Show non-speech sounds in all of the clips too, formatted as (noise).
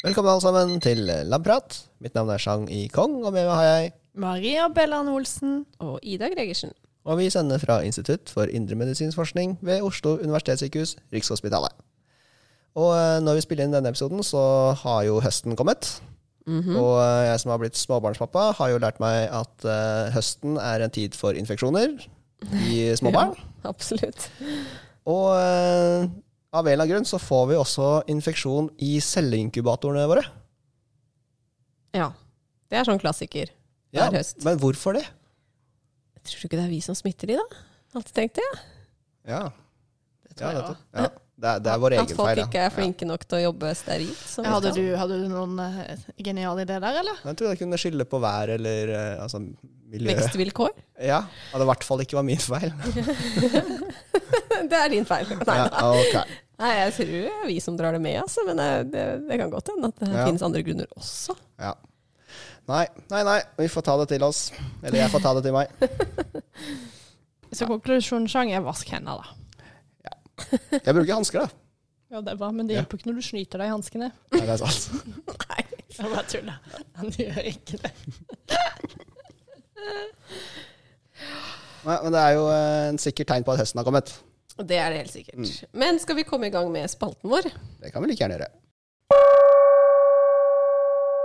Velkommen alle sammen til Labprat. Mitt navn er Chang I. Kong, og med meg har jeg Maria Bellan Olsen. Og Ida Gregersen. Og vi sender fra Institutt for indremedisinsk forskning ved Oslo universitetssykehus, Rikshospitalet. Og eh, når vi spiller inn denne episoden, så har jo høsten kommet. Mhm. Og eh, jeg som har blitt småbarnspappa, har jo lært meg at uh, høsten er en tid for infeksjoner i (laughs) småbarn. Absolutt. Og uh, av en eller annen grunn så får vi også infeksjon i celleinkubatorene våre. Ja. Det er sånn klassiker Ja, høst. Men hvorfor det? Tror du ikke det er vi som smitter de, da? Alltid tenkt det. Ja, Det tror ja, jeg nettopp. Det, er, det er vår At egen folk feil. ikke er flinke nok til å jobbe sterilt. Hadde du, hadde du noen uh, geniale ideer der, eller? Jeg tror jeg kunne skylde på vær eller uh, altså, miljø. Vekstvilkår? Ja, at det i hvert fall ikke var min feil. (laughs) det er din feil. Nei, Ja, okay. Nei, jeg tror det er vi som drar det med, altså. Men det, det, det kan godt hende at det Ja. finnes andre grunner også. Ja. Nei, nei, nei, vi får ta det til oss. Eller jeg får ta det til meg. (laughs) Så konklusjonen er vask hendene, da. (laughs) Jeg bruker hansker, da. Ja, det er bra, men det hjelper ikke når du snyter deg i hanskene. Nei, det er sant. (laughs) Nei. Jeg bare tuller. Han gjør ikke det. (laughs) Nei, men det er jo eh, en sikkert tegn på at høsten har kommet. Det er det helt sikkert. Men skal vi komme i gang med spalten vår? Det kan vi like gjerne gjøre.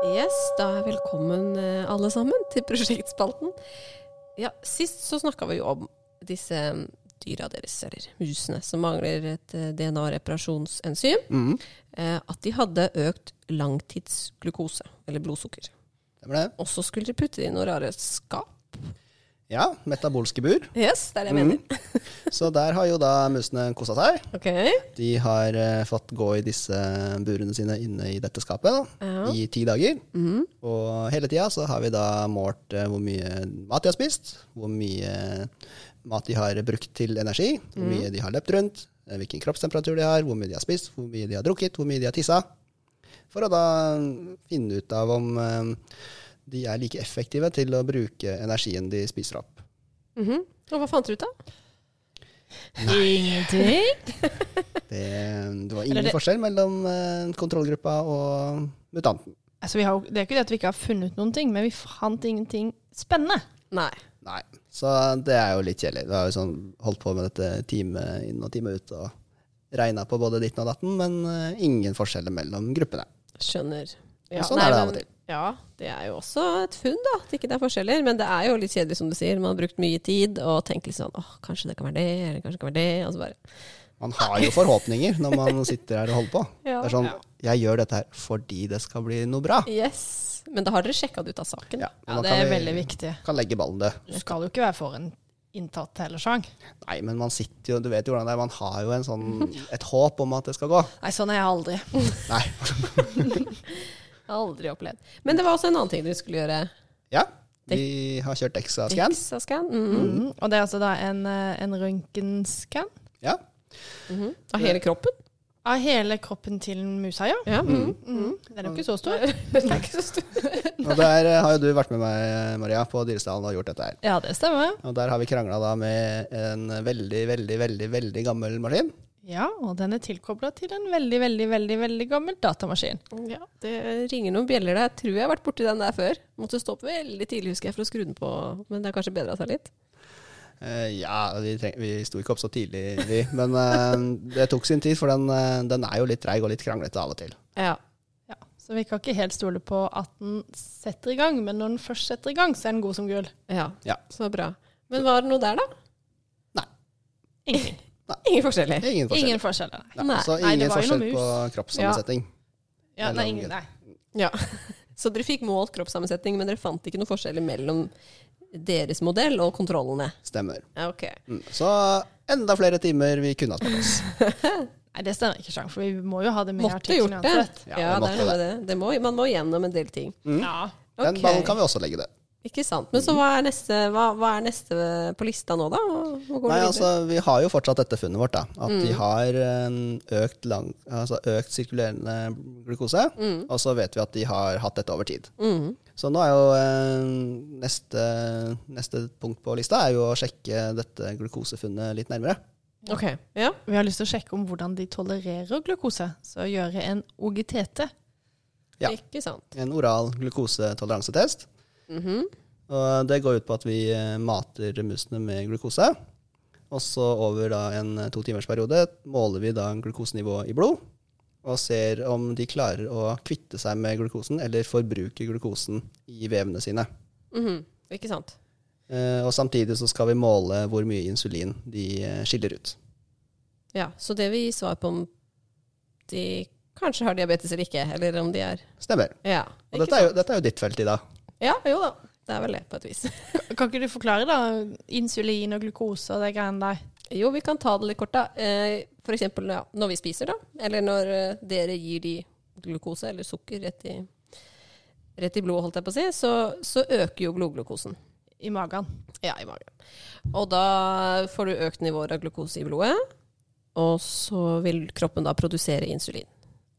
Yes, da er velkommen eh, alle sammen til prosjektspalten. Ja, sist så snakka vi jo om disse mm, dyra deres, eller musene, som mangler et eh, DNA-reparasjonsenzym. Mhm. eh, At de hadde økt langtidsglukose, eller blodsukker. Det? Og så skulle de putte det i noe rare skap. Ja, metabolske bur. Yes, det er det jeg mener. Så der har jo da musene kosa seg. Okay. De har uh, fått gå i disse burene sine inne i dette skapet da, Ja. i ti dager. Mm. Og hele tida så har vi da målt uh, hvor mye mat de har spist, hvor mye mat de har brukt til energi, hvor mye de har løpt rundt, eh, hvilken kroppstemperatur de har, hvor mye de har spist, hvor mye de har drukket, hvor mye de har tissa. For å da finne ut av om eh, de er like effektive til å bruke energien de spiser opp. Mhm. Og hva fant du ut av? Ingenting. (laughs) Det, det var ingen det- forskjell mellom eh, kontrollgruppa og mutanten. Altså, vi har, jo- det er ikke det at vi ikke har funnet noen ting, men vi fant ingenting spennende. Nei. Nei. Så det er jo litt kjedelig. Vi har jo sånn holdt på med dette time inn og time ut og regna på både ditten og datten, men eh, ingen forskjeller mellom gruppene. Skjønner. Og sånn er det av og til. Ja, det er jo også et funn, da, at ikke det er forskjeller. Men det er jo litt kjedelig, som du sier. Man har brukt mye tid og tenkt litt sånn åh, kanskje det kan være det, eller kanskje det kan være det. Og så bare Man har jo forhåpninger når man sitter her og holder på. Ja. Det er sånn, jeg gjør dette her fordi det skal bli noe bra. Yes. Men da har dere sjekka det ut av saken. Ja, Ja, det er vi- veldig viktig. Kan legge ballen død. Du skal jo ikke være for en inntatt hele sang. Nei, men man sitter jo, du vet jo hvordan det er, man har jo en sånn, et håp om at det skal gå. Nei, sånn er jeg aldri. (laughs) Nei. (laughs) Aldri opplevd. Men det var også en annen ting dere skulle gjøre. Ja, vi har kjørt Dexa-scan. Dexa-scan. Mhm. Mhm. Og det er altså da en, eh, en røntgenscan? Ja. Mhm. Av hele kroppen? Av hele kroppen til musa, ja. Ja. Mm. Mm. Den er jo ikke så stor. (laughs) Den er ikke så stor. Og der eh, har jo du vært med meg, Maria, på Dyresdalen og gjort dette her. Ja, det stemmer. Og der har vi krangla da med en veldig, veldig, veldig veldig gammel maskin. Ja, og den er tilkobla til en veldig, veldig, veldig veldig gammel datamaskin. Ja, det ringer noen bjeller der. Jeg tror jeg har vært borti den der før. Måtte stå opp veldig tidlig, husker jeg, for å skru den på. Men det er kanskje bedra seg litt. Eh, ja, vi, treng, vi sto ikke opp så tidlig, vi. Men eh, det tok sin tid, for den, eh, den er jo litt treig og litt kranglete av og til. Ja. Ja, Så vi kan ikke helt stole på at den setter i gang, men når den først setter i gang, så er den god som gull. ja. Ja. Så bra. Men var det noe der, da? Ingenting. Ingen forskjeller. Ingen forskjell. Ingen forskjeller. nei. Nei, Nei. så ingen nei, forskjell på kroppssammensetning. Ja, nei, ingen, nei. Ja. (laughs) Så dere fikk målt kroppssammensetning, men dere fant ikke noe forskjeller mellom deres modell og kontrollene? Stemmer. Okay. Mm. Så enda flere timer vi kunne hatt med oss. (laughs) nei, det stemmer ikke, Sjang, for vi må jo ha det med i artikkelen gjort det. uansett. Ja, Ja, det det. det må, man må gjennom en del ting. Mm. Ja. Den ballen kan vi også legge død. Ikke sant. Men så hva er neste, hva, hva er neste på lista nå, da? Nei, altså. Vi har jo fortsatt dette funnet vårt, da. At Mm. de har økt, lang, altså økt sirkulerende glukose. Mm. Og så vet vi at de har hatt dette over tid. Mm. Så nå er jo eh, neste, neste punkt på lista er jo å sjekke dette glukosefunnet litt nærmere. Ok, ja. Vi har lyst til å sjekke om hvordan de tolererer glukose, så gjøre en OGTT. Ja. Ikke sant. En oral glukosetoleransetest. Mhm. Og det går ut på at vi eh, mater musene med glukose. Og så over da en to timers periode måler vi da glukosenivået i blod. Og ser om de klarer å kvitte seg med glukosen eller forbruke glukosen i vevene sine. Mhm. Ikke sant. Eh, Og samtidig så skal vi måle hvor mye insulin de eh, skiller ut. Ja, så det vil gi svar på om de kanskje har diabetes eller ikke, eller om de er Stemmer. Ja. Og dette er, jo, dette er jo ditt felt, Ida. Ja, jo da. Det er vel det, på et vis. Kan ikke du forklare, da? Insulin og glukose og de greiene der. Jo, vi kan ta det litt kort, da. Eh, For eksempel ja, når vi spiser, da. Eller når eh, dere gir de glukose eller sukker rett i, rett i blodet, holdt jeg på å si, så, så øker jo blodglukosen. I magen. Ja, i magen. Og da får du økt nivåer av glukose i blodet, og så vil kroppen da produsere insulin.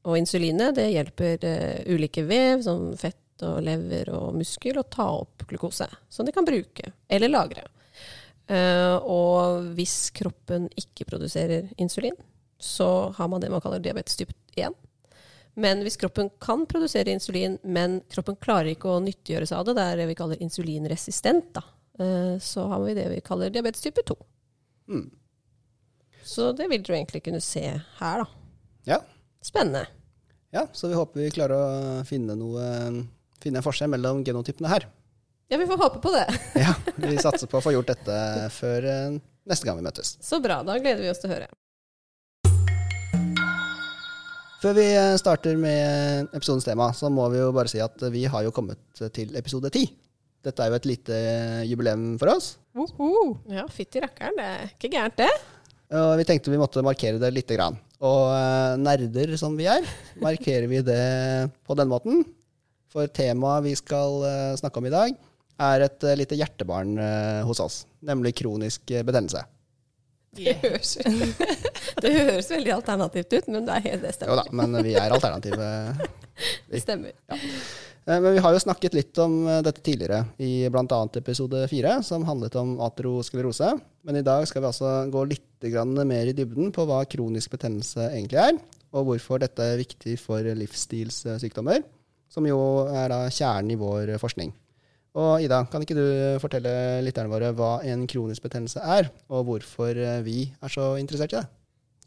Og insulinet det hjelper eh, ulike vev, som fett og lever og muskel, og ta opp glukose, som de kan bruke eller lagre. Eh, og hvis kroppen ikke produserer insulin, så har man det man kaller diabetes type 1. Men hvis kroppen kan produsere insulin, men kroppen klarer ikke å nyttiggjøre seg av det, det er det vi kaller insulinresistent, da. Eh, så har vi det vi kaller diabetes type 2. Mm. Så det vil du egentlig kunne se her, da. Ja. Spennende. ja, så vi håper vi klarer å finne, noe, finne en forskjell mellom genotypene her. Ja, vi får håpe på det. (laughs) Ja, Vi satser på å få gjort dette før eh, neste gang vi møtes. Så bra. Da gleder vi oss til å høre. Før vi eh, starter med episodens tema, så må vi jo bare si at vi har jo kommet til episode ti. Dette er jo et lite jubileum for oss. Woho! Ja, fytti rakkeren. Det er ikke gærent, det. Og vi tenkte vi måtte markere det lite grann. Og eh, nerder som vi er, markerer vi det på den måten. For temaet vi skal eh, snakke om i dag, er et eh, lite hjertebarn eh, hos oss. Nemlig kronisk betennelse. Det høres, (laughs) det høres veldig alternativt ut, men det er helt det Jo da, men vi er alternative. (laughs) Det stemmer. Ja. Men vi har jo snakket litt om dette tidligere, i bl.a. episode fire, som handlet om aterosklerose. Men i dag skal vi altså gå litt mer i dybden på hva kronisk betennelse egentlig er, og hvorfor dette er viktig for livsstilssykdommer, som jo er da kjernen i vår forskning. Og Ida, kan ikke du fortelle lytterne våre hva en kronisk betennelse er, og hvorfor eh, vi er så interessert i det?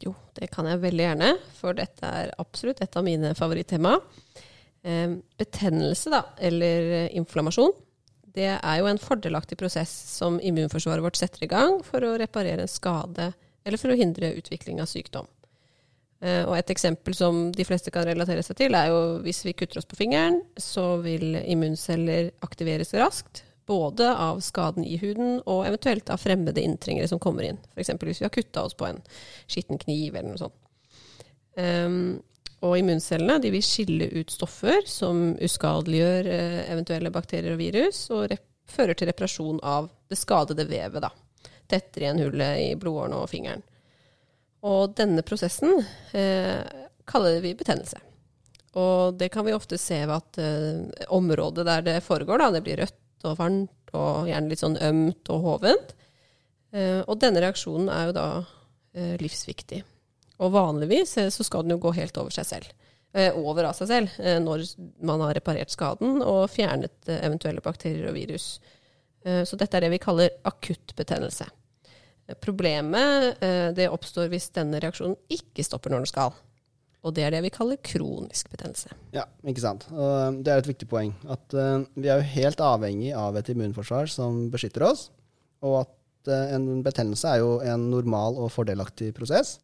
Jo, det kan jeg veldig gjerne, for dette er absolutt et av mine favorittema. Eh, betennelse, da, eller eh, inflammasjon, det er jo en fordelaktig prosess som immunforsvaret vårt setter i gang for å reparere en skade, eller for å hindre utvikling av sykdom. Eh, og et eksempel som de fleste kan relatere seg til, er jo hvis vi kutter oss på fingeren, så vil immunceller aktiveres raskt, både av skaden i huden og eventuelt av fremmede inntrengere som kommer inn. F.eks. hvis vi har kutta oss på en skitten kniv eller noe sånt. Um, og immuncellene vil skille ut stoffer som uskadeliggjør eh, eventuelle bakterier og virus, og fører til reparasjon av det skadede vevet. Da. Tetter igjen hullet i blodårene og fingeren. Og denne prosessen eh, kaller vi betennelse. Og det kan vi ofte se ved at eh, området der det foregår, da, det blir rødt og varmt og gjerne litt sånn ømt og hovent. Eh, og denne reaksjonen er jo da eh, livsviktig. Og vanligvis eh, så skal den jo gå helt over seg selv. Eh, over av seg selv når man har reparert skaden og fjernet eventuelle bakterier og virus. Så dette er det vi kaller akutt betennelse. Eh, Problemet eh, det oppstår hvis denne reaksjonen ikke stopper når den skal. Og det er det vi kaller kronisk betennelse. Ja, ikke sant. Og det er et viktig poeng. At eh, vi er jo helt avhengig av et immunforsvar som beskytter oss. Og at eh, en betennelse er jo en normal og fordelaktig prosess.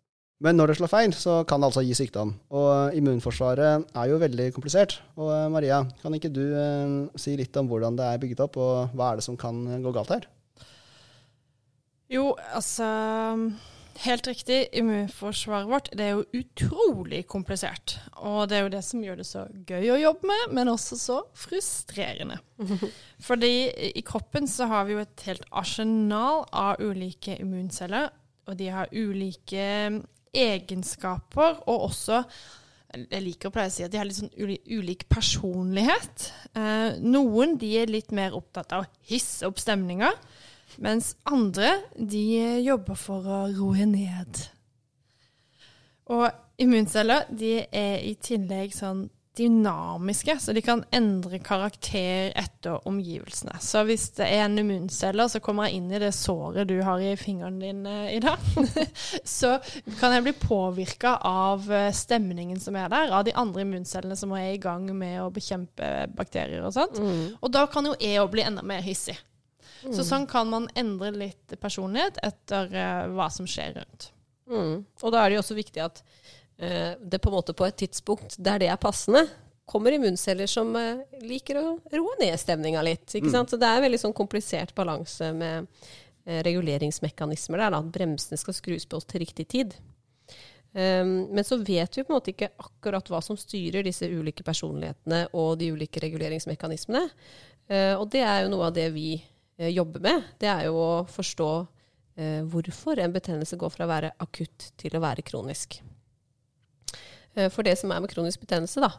Men når det slår feil, så kan det altså gi sykdom. Og immunforsvaret er jo veldig komplisert. Og eh, Maria, kan ikke du eh, si litt om hvordan det er bygget opp, og hva er det som kan gå galt her? Jo, altså helt riktig. Immunforsvaret vårt det er jo utrolig komplisert. Og det er jo det som gjør det så gøy å jobbe med, men også så frustrerende. (laughs) Fordi i kroppen så har vi jo et helt arsenal av ulike immunceller, og de har ulike egenskaper, og også jeg liker å pleie å si at de har litt sånn ulik personlighet. Eh, noen de er litt mer opptatt av å hisse opp stemninga. Mens andre, de jobber for å roe ned. Og immunceller, de er i tillegg sånn dynamiske, så de kan endre karakter etter omgivelsene. Så hvis det er en immunceller som kommer jeg inn i det såret du har i fingeren din eh, i dag, (laughs) så kan jeg bli påvirka av eh, stemningen som er der, av de andre immuncellene som er i gang med å bekjempe bakterier og sånt. Mm. Og da kan jo jeg òg bli enda mer hissig. Mm. Så sånn kan man endre litt personlighet etter uh, hva som skjer rundt. Mm. Og da er det jo også viktig at uh, det på en måte på et tidspunkt der det er passende, kommer immunceller som uh, liker å roe ned stemninga litt. ikke mm. sant? Så det er en veldig sånn komplisert balanse med reguleringsmekanismer der, da, at bremsene skal skrus på til riktig tid. Um, men så vet vi på en måte ikke akkurat hva som styrer disse ulike personlighetene og de ulike reguleringsmekanismene. Uh, og det er jo noe av det vi jobber med, det er jo å forstå eh, hvorfor en betennelse går fra å være akutt til å være kronisk. Eh, for det som er med kronisk betennelse, da,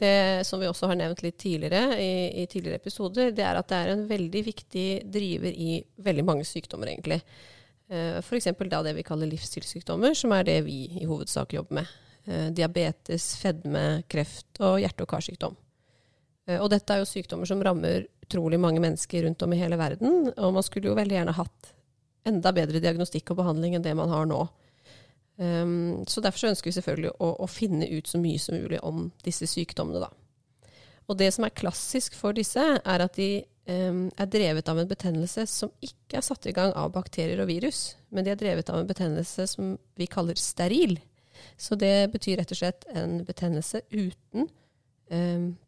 det som vi også har nevnt litt tidligere i, i tidligere episoder, det er at det er en veldig viktig driver i veldig mange sykdommer, egentlig. Eh, F.eks. da det vi kaller livsstilssykdommer, som er det vi i hovedsak jobber med. Eh, diabetes, fedme, kreft og hjerte- og karsykdom. Eh, og dette er jo sykdommer som rammer utrolig mange mennesker rundt om i hele verden. Og man skulle jo veldig gjerne hatt enda bedre diagnostikk og behandling enn det man har nå. Um, så derfor så ønsker vi selvfølgelig å, å, finne ut så mye som mulig om disse sykdommene, da. Og det som er klassisk for disse, er at de um, er drevet av en betennelse som ikke er satt i gang av bakterier og virus, men de er drevet av en betennelse som vi kaller steril. Så det betyr rett og slett en betennelse uten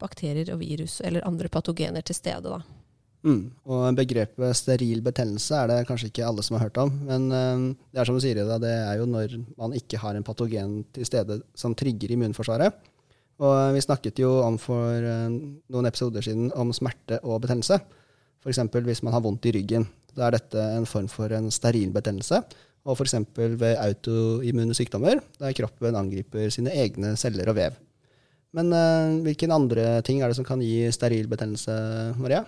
bakterier og virus eller andre patogener til stede. Da. Mm. Og begrepet steril betennelse er det kanskje ikke alle som har hørt om. Men eh, det er som du sier, det er jo når man ikke har en patogen til stede som trigger immunforsvaret. Og vi snakket jo om for eh, noen episoder siden om smerte og betennelse. F.eks. hvis man har vondt i ryggen. Da er dette en form for en steril betennelse. Og f.eks. ved autoimmune sykdommer, der kroppen angriper sine egne celler og vev. Men uh, hvilke andre ting er det som kan gi steril betennelse, Maria?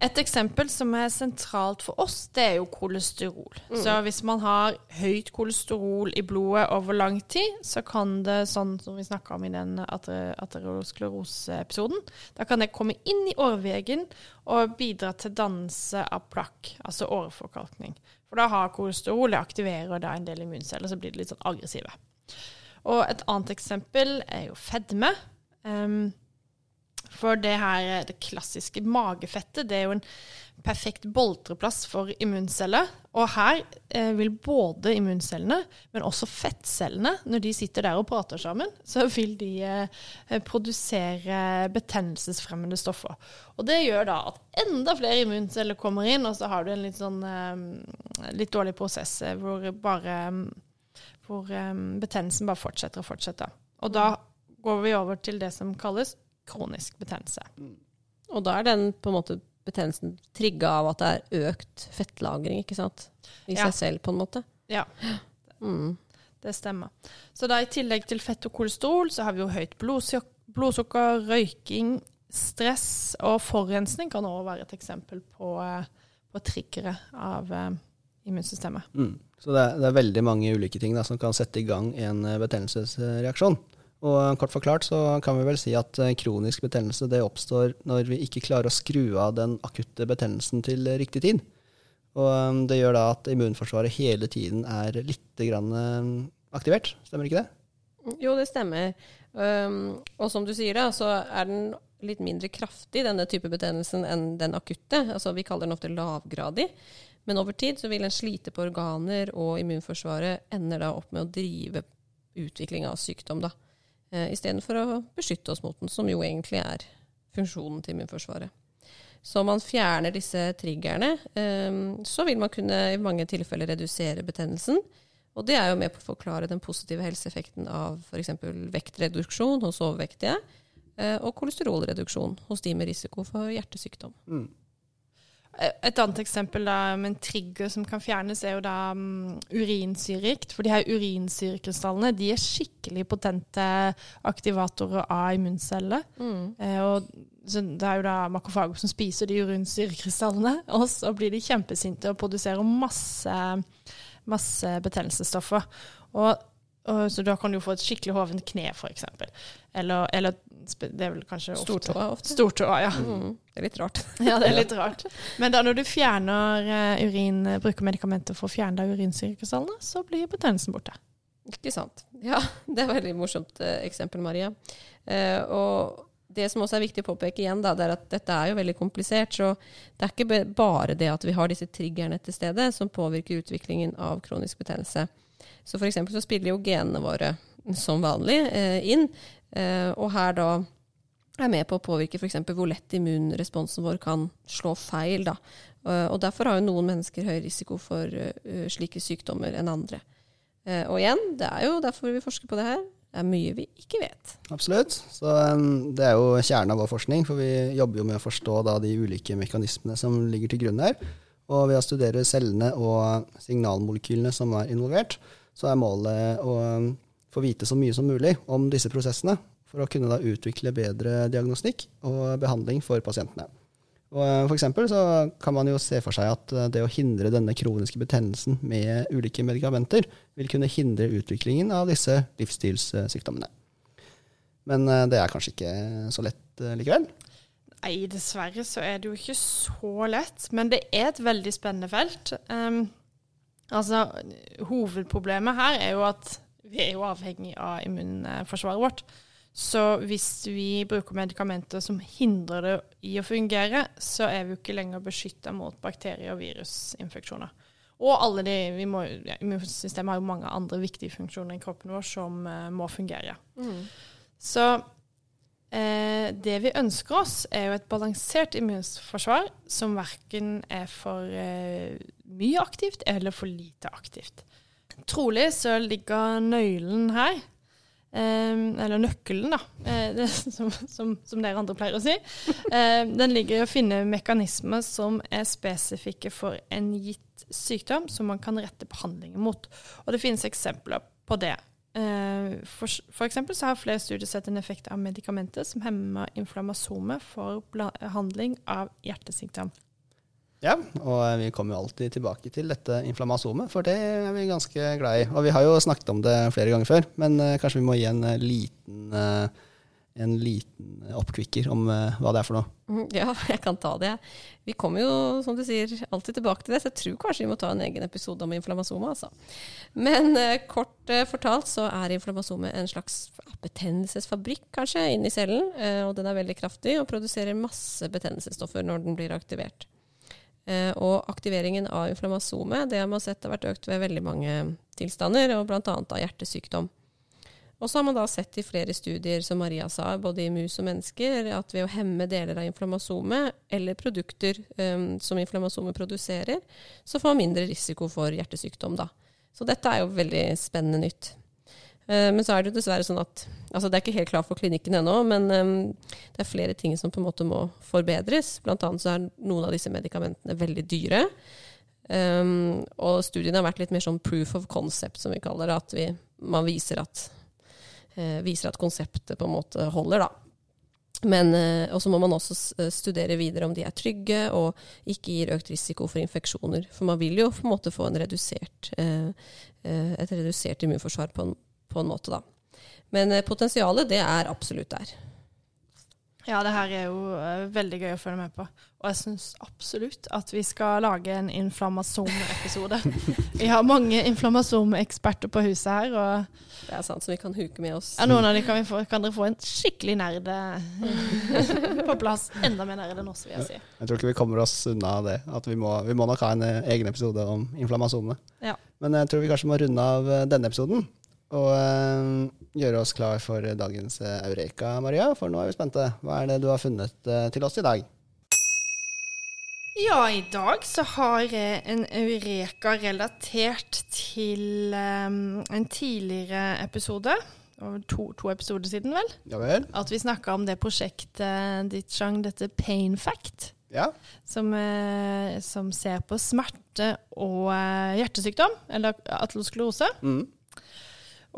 Et eksempel som er sentralt for oss, det er jo kolesterol. Mm. Så hvis man har høyt kolesterol i blodet over lang tid, så kan det, sånn som vi snakka om i den ateroskleroseepisoden, da kan det komme inn i årevegen og bidra til dannelse av plakk, altså åreforkalkning. For da har kolesterol, det aktiverer da en del immunceller, så blir det litt sånn aggressive. Og et annet eksempel er jo fedme. Um, for det her, det klassiske magefettet, det er jo en perfekt boltreplass for immunceller. Og her eh, vil både immuncellene, men også fettcellene, når de sitter der og prater sammen, (laughs) så vil de eh, produsere betennelsesfremmende stoffer. Og det gjør da at enda flere immunceller kommer inn, og så har du en litt sånn eh, litt dårlig prosess eh, hvor bare hvor um, betennelsen bare fortsetter og fortsetter. Og da går vi over til det som kalles kronisk betennelse. Mm. Og da er den på en måte betennelsen trigga av at det er økt fettlagring ikke sant? i ja. seg selv, på en måte? Ja, (gasps) mm. det stemmer. Så da i tillegg til fett og kolesterol, så har vi jo høyt blodsukker, røyking, stress og forurensning kan også være et eksempel på, eh, på triggere av uh, immunsystemet. Mm. Så det er, det er, veldig mange ulike ting da, som kan sette i gang en eh, betennelsesreaksjon. Og eh, kort forklart så kan vi vel si at eh, kronisk betennelse det oppstår når vi ikke klarer å skru av den akutte betennelsen til riktig tid. Og det gjør da at immunforsvaret hele tiden er litt aktivert. Stemmer ikke det? Jo, det stemmer. Um, og som du sier, da, så er den litt mindre kraftig, denne type betennelsen, enn den akutte. Altså, vi kaller den ofte lavgradig. Men over tid så vil en slite på organer, og immunforsvaret ender da opp med å drive utvikling av sykdom, da. Eh, Istedenfor å beskytte oss mot den, som jo egentlig er funksjonen til immunforsvaret. Så om man fjerner disse triggerne, eh, så vil man kunne i mange tilfeller redusere betennelsen. Og det er jo med på å forklare den positive helseeffekten av f.eks. vektreduksjon hos overvektige, og kolesterolreduksjon hos de med risiko for hjertesykdom. Mm. Et annet eksempel da, med en trigger som kan fjernes, er jo da um, urinsyregikt. For de her urinsyrekrystallene de er skikkelig potente aktivatorer av immunceller. Eh, og det er jo da makofager som spiser de urinsyrekrystallene, (laughs) og så blir de kjempesinte og produserer masse, masse betennelsesstoffer. Og, og, så da kan du få et skikkelig hovent kne, f.eks. Eller, eller det er vel kanskje ofte Stortåa ofte. Stortåa, ja. Mm, det er litt rart. (laughs) Ja, det er litt rart. Men da når du fjerner eh, urin, bruker medikamenter for å fjerne urinsyrekrystallene, så blir betennelsen borte. Ikke sant. Ja, (laughs) det er et veldig morsomt eh, eksempel, Maria. Eh, og det som også er viktig å påpeke igjen, da, det er at dette er jo veldig komplisert. Så det er ikke bare det at vi har disse triggerne til stede som påvirker utviklingen av kronisk betennelse. Så for eksempel så spiller jo genene våre som vanlig eh, inn, og her da er med på å påvirke f.eks. hvor lett immunresponsen vår kan slå feil. Da. Eh, og derfor har jo noen mennesker høy risiko for eh, slike sykdommer enn andre. Eh, og igjen, det er jo derfor vi forsker på det her. Det er mye vi ikke vet. Absolutt. Så um, det er jo kjernen av vår forskning, for vi jobber jo med å forstå da, de ulike mekanismene som ligger til grunn her. Og ved å studere cellene og signalmolekylene som er involvert, så er målet å um, få vite så mye som mulig om disse prosessene, for å kunne da utvikle bedre diagnostikk og behandling for pasientene. Og uh, for eksempel så kan man jo se for seg at uh, det å hindre denne kroniske betennelsen med ulike medikamenter vil kunne hindre utviklingen av disse livsstilssykdommene. Men uh, det er kanskje ikke så lett likevel. Nei, dessverre så er det jo ikke så lett. Men det er et veldig spennende felt. Um, altså, hovedproblemet her er jo at vi er jo avhengig av immunforsvaret vårt. Så hvis vi bruker medikamenter som hindrer det i å fungere, så er vi jo ikke lenger beskytta mot bakterie- og virusinfeksjoner. Og alle de, vi må, ja, immunsystemet har jo mange andre viktige funksjoner i kroppen vår som uh, må fungere. Så eh, det vi ønsker oss, er jo et balansert immunforsvar som verken er for eh, mye aktivt eller for lite aktivt. Trolig så ligger nøkkelen her, eh, eller nøkkelen, da, eh, (laughs) som, som, som dere andre pleier å si, eh, den ligger i å finne mekanismer som er spesifikke for en gitt sykdom som man kan rette behandlingen mot. Og det finnes eksempler på det. Eh, For, for eksempel så har flere studier sett en effekt av medikamenter som hemmer inflammasomet for behandling av hjertesykdom. Ja, og vi kommer jo alltid tilbake til dette inflammasomet, for det er vi ganske glad i. Og vi har jo snakket om det flere ganger før, men eh, kanskje vi må gi en eh, liten, eh, en liten oppkvikker om hva det er for noe. Mhm, Ja, (laughs) jeg kan ta det. Vi kommer jo, som du sier, alltid tilbake til det, så jeg tror kanskje vi må ta en egen episode om inflammasomet. altså. Men kort fortalt så er inflammasomet en slags betennelsesfabrikk, kanskje, inni cellen. Og den er veldig kraftig og produserer masse betennelsesstoffer når den blir aktivert. Eh, og aktiveringen av inflammasomet det har man sett har vært økt ved veldig mange tilstander, og bl.a. av hjertesykdom. Og så har man da sett i flere studier, som Maria sa, både i mus og mennesker, at ved å hemme deler av inflammasomet, eller produkter um, som inflammasomet produserer, så får man mindre risiko for hjertesykdom. Da. Så dette er jo veldig spennende nytt. Eh, men så er det jo dessverre sånn at altså Det er ikke helt klart for klinikken ennå, men um, det er flere ting som på en måte må forbedres. Blant annet så er noen av disse medikamentene veldig dyre. Um, og studiene har vært litt mer sånn proof of concept, som vi kaller det. At vi, man viser at, eh, viser at konseptet på en måte holder, da. Men, eh, og så må man også studere videre om de er trygge og ikke gir økt risiko for infeksjoner. For man vil jo på en måte få en redusert, et redusert immunforsvar på en, på en måte, da. Men eh, potensialet, det er absolutt der. Ja, det her er jo eh, veldig gøy å følge med på. Og jeg syns absolutt at vi skal lage en inflammasome-episode. (laughs) vi har mange inflammasomeksperter på huset her, og Det er sant, så vi kan huke med oss. ja, noen av dem kan, vi få, kan dere få en skikkelig nerd eh, (laughs) på plass. Enda mer nerd enn oss, vil jeg si. Jeg tror ikke vi kommer oss unna det. At vi må, vi må nok ha en egen episode om inflammasomene. Ja. Men jeg tror vi kanskje må runde av denne episoden. Og eh, gjøre oss klar for dagens eh, Eureka, Maria. For nå er vi spente. Hva er det du har funnet eh, til oss i dag? Ja, i dag så har jeg en eureka relatert til um, en tidligere episode. To, to episoder siden, vel? Ja vel? At vi snakka om det prosjektet ditt, Chang, dette Pain Fact. Ja. Som, uh, som ser på smerte og uh, hjertesykdom, eller atlosklerose. Mm.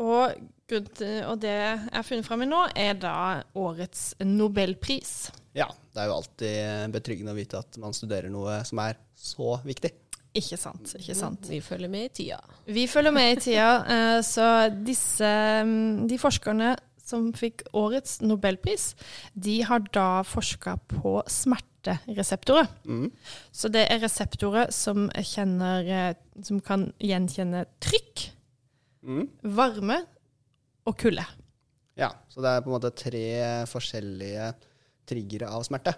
Og, og det jeg har funnet fram i nå, er da årets nobelpris. ja. Det er jo alltid betryggende å vite at man studerer noe som er så viktig. Ikke sant? ikke sant? Vi følger med i tida. Vi følger med i tida, eh, så disse mm, De forskerne som fikk årets nobelpris, de har da forska på smertereseptorer. Mm. Så det er reseptorer som kjenner eh, Som kan gjenkjenne trykk, Mm. varme og kulde. Ja, så det er på en måte tre forskjellige triggere av smerte.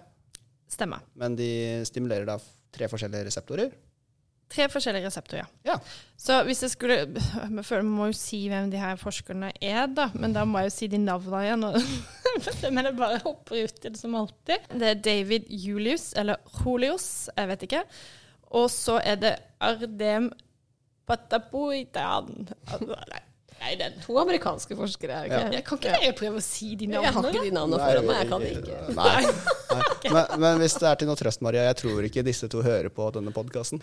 Stemmer. Men de stimulerer da tre forskjellige reseptorer. Tre forskjellige reseptorer, Ja. ja. Så hvis jeg skulle Jeg føler jeg må jo si hvem de her forskerne er, da. Men da må jeg jo si de navnene igjen. (laughs) Men jeg bare hopper ut i det som alltid. Det er David Julius, eller Julius, jeg vet ikke. Og så er det Ardem Patapoitan. Altså, Nei, nei, den To amerikanske forskere. Okay? Ja. Jeg kan ikke jeg prøve å si de Jeg har ikke navnene? de navnene foran meg. Jeg kan det ikke. Nei. Nei. Men, men hvis det er til noe trøst, Maria, jeg tror ikke disse to hører på denne podkasten.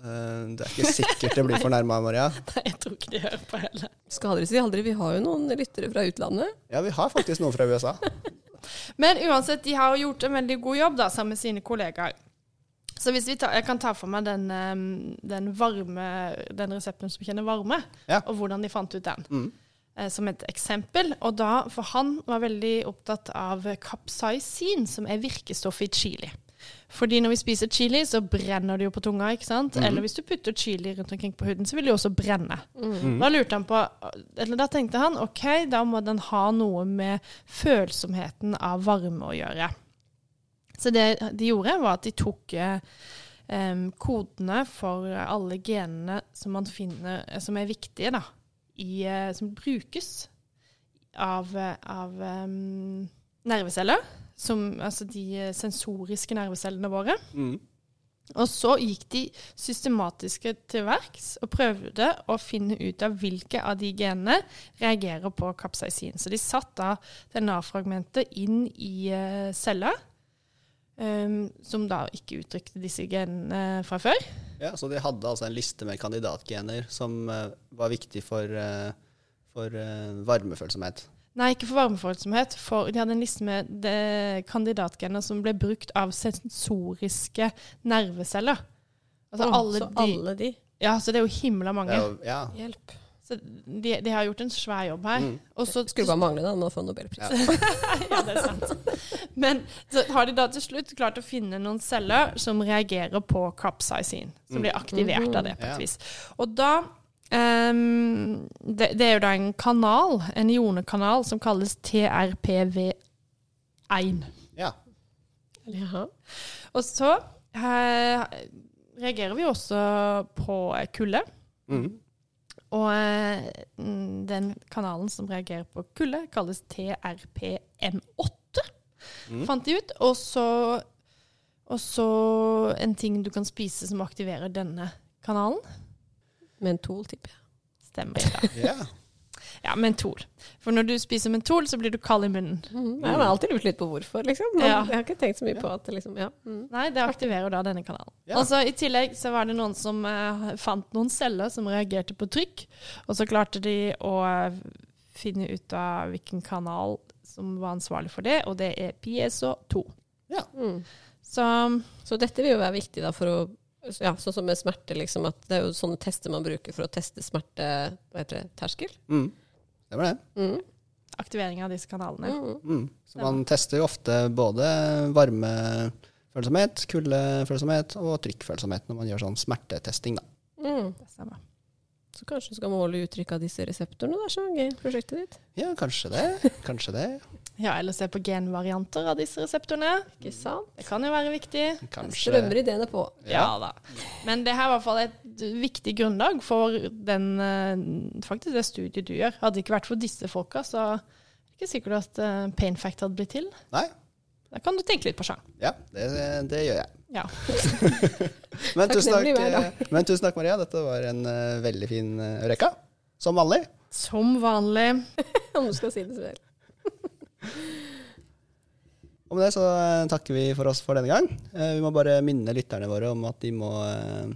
Det er ikke sikkert det blir fornærma, Maria. (laughs) Nei, jeg tror ikke de hører på heller. Skal dere si aldri. Vi har jo noen lyttere fra utlandet. Ja, vi har faktisk noen fra USA. (laughs) Men uansett, de har gjort en veldig god jobb da, sammen med sine kollegaer. Så hvis vi tar, jeg kan ta for meg den, den varme, den resepten som kjenner varme, Ja. og hvordan de fant ut den. Mm. eh, Som et eksempel. Og da, for han var veldig opptatt av capsaicin, som er virkestoffet i chili. Fordi når vi spiser chili, så brenner det jo på tunga, ikke sant? Eller hvis du putter chili rundt omkring på huden, så vil det jo også brenne. Da lurte han på Eller da tenkte han OK, da må den ha noe med følsomheten av varme å gjøre. Så det de gjorde, var at de tok um, kodene for alle genene som man finner eh, som er viktige, da, i, eh, som brukes av, av um, nerveceller. Som, altså de sensoriske nervecellene våre. Mm. Og så gikk de systematiske til verks og prøvde å finne ut av hvilke av de genene reagerer på kapsaisin. Så de satte da DNA-fragmentet inn i uh, celler, um, som da ikke uttrykte disse genene fra før. Ja, så de hadde altså en liste med kandidatgener som uh, var viktig for, uh, for uh, varmefølsomhet. Nei, ikke for varmefølsomhet. For de hadde en liste med kandidatgener som ble brukt av sensoriske nerveceller. Altså oh, alle så de alle de. Ja, så det er jo himla mange. jo, ja. Hjelp. Så de, de har gjort en svær jobb her. Mm. Og så Skulle bare mangle da, nå å få nobelpris. Ja. (laughs) ja, det er sant. Men så har de da til slutt klart å finne noen celler som reagerer på capsaicin. Som blir aktivert av det på Ja. et vis. Og da um, det, det er jo da en kanal, en ionekanal, som kalles TRPV1. ja. Jaha. Og så uh, reagerer vi også på kulde. Mm. Og eh, den kanalen som reagerer på kulde, kalles TRPM8, Mm. fant de ut. Og så, og så en ting du kan spise som aktiverer denne kanalen. Mentol, tipper jeg. Stemmer. (laughs) Ja. Ja. mentol. For når du spiser mentol, så blir du kald i munnen. Mm. Jeg har alltid lurt litt på hvorfor, liksom. Men Ja. Jeg har ikke tenkt så mye på at det liksom, ja. Mm. Nei, det aktiverer da denne kanalen. Ja. Og så I tillegg så var det noen som eh, fant noen celler som reagerte på trykk, og så klarte de å eh, finne ut av hvilken kanal som var ansvarlig for det, og det er PSO2. ja. Mm. Så Så dette vil jo være viktig da for å ja, Sånn som med smerte, liksom, at det er jo sånne tester man bruker for å teste smerte Hva heter det? Mm. Det. Mm. aktivering av disse kanalene. Mm. Mm. Så man tester jo ofte både varmefølsomhet, kuldefølsomhet og trykkfølsomhet når man gjør sånn smertetesting. Da. Mm. Det stemmer. Så kanskje du skal måle uttrykk av disse reseptorene da, så gøy prosjektet ditt? Ja, kanskje det. Kanskje det. Ja, eller se på genvarianter av disse reseptorene. Ikke sant? Det kan jo være viktig. Kanskje Strømmer ideene på. Ja da. Men det her er i hvert fall et viktig grunnlag for den, eh, faktisk det studiet du gjør. Hadde det ikke vært for disse folka, så er det ikke sikkert at eh, Pain Fact hadde blitt til. Nei. Da kan du tenke litt på sjang. Ja, det, det gjør jeg. Ja. (laughs) Men tusen, takk, eh, men tusen takk, Maria. Dette var en uh, veldig fin uh, Eureka. Som vanlig. Som vanlig. (laughs) Om du skal si det selv. (laughs) Og med det så eh, takker vi for oss for denne gang. Eh, vi må bare minne lytterne våre om at de må eh,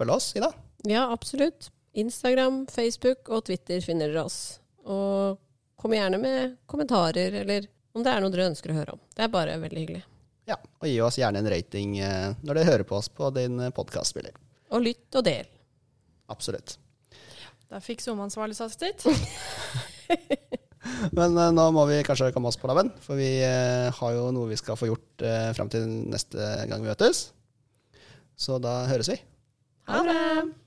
følge oss, Ida. Ja, absolutt. Instagram, Facebook og Twitter finner dere oss. Og kom gjerne med kommentarer, eller om det er noe dere ønsker å høre om. Det er bare veldig hyggelig. Ja, og gi oss gjerne en rating når dere hører på oss på din podkastspiller. Og lytt og del. Absolutt. Der fikk SoMe-ansvarlig sagt sitt. (laughs) Men uh, nå må vi kanskje komme oss på labben, for vi uh, har jo noe vi skal få gjort uh, fram til neste gang vi møtes. Så da høres vi. Ha det!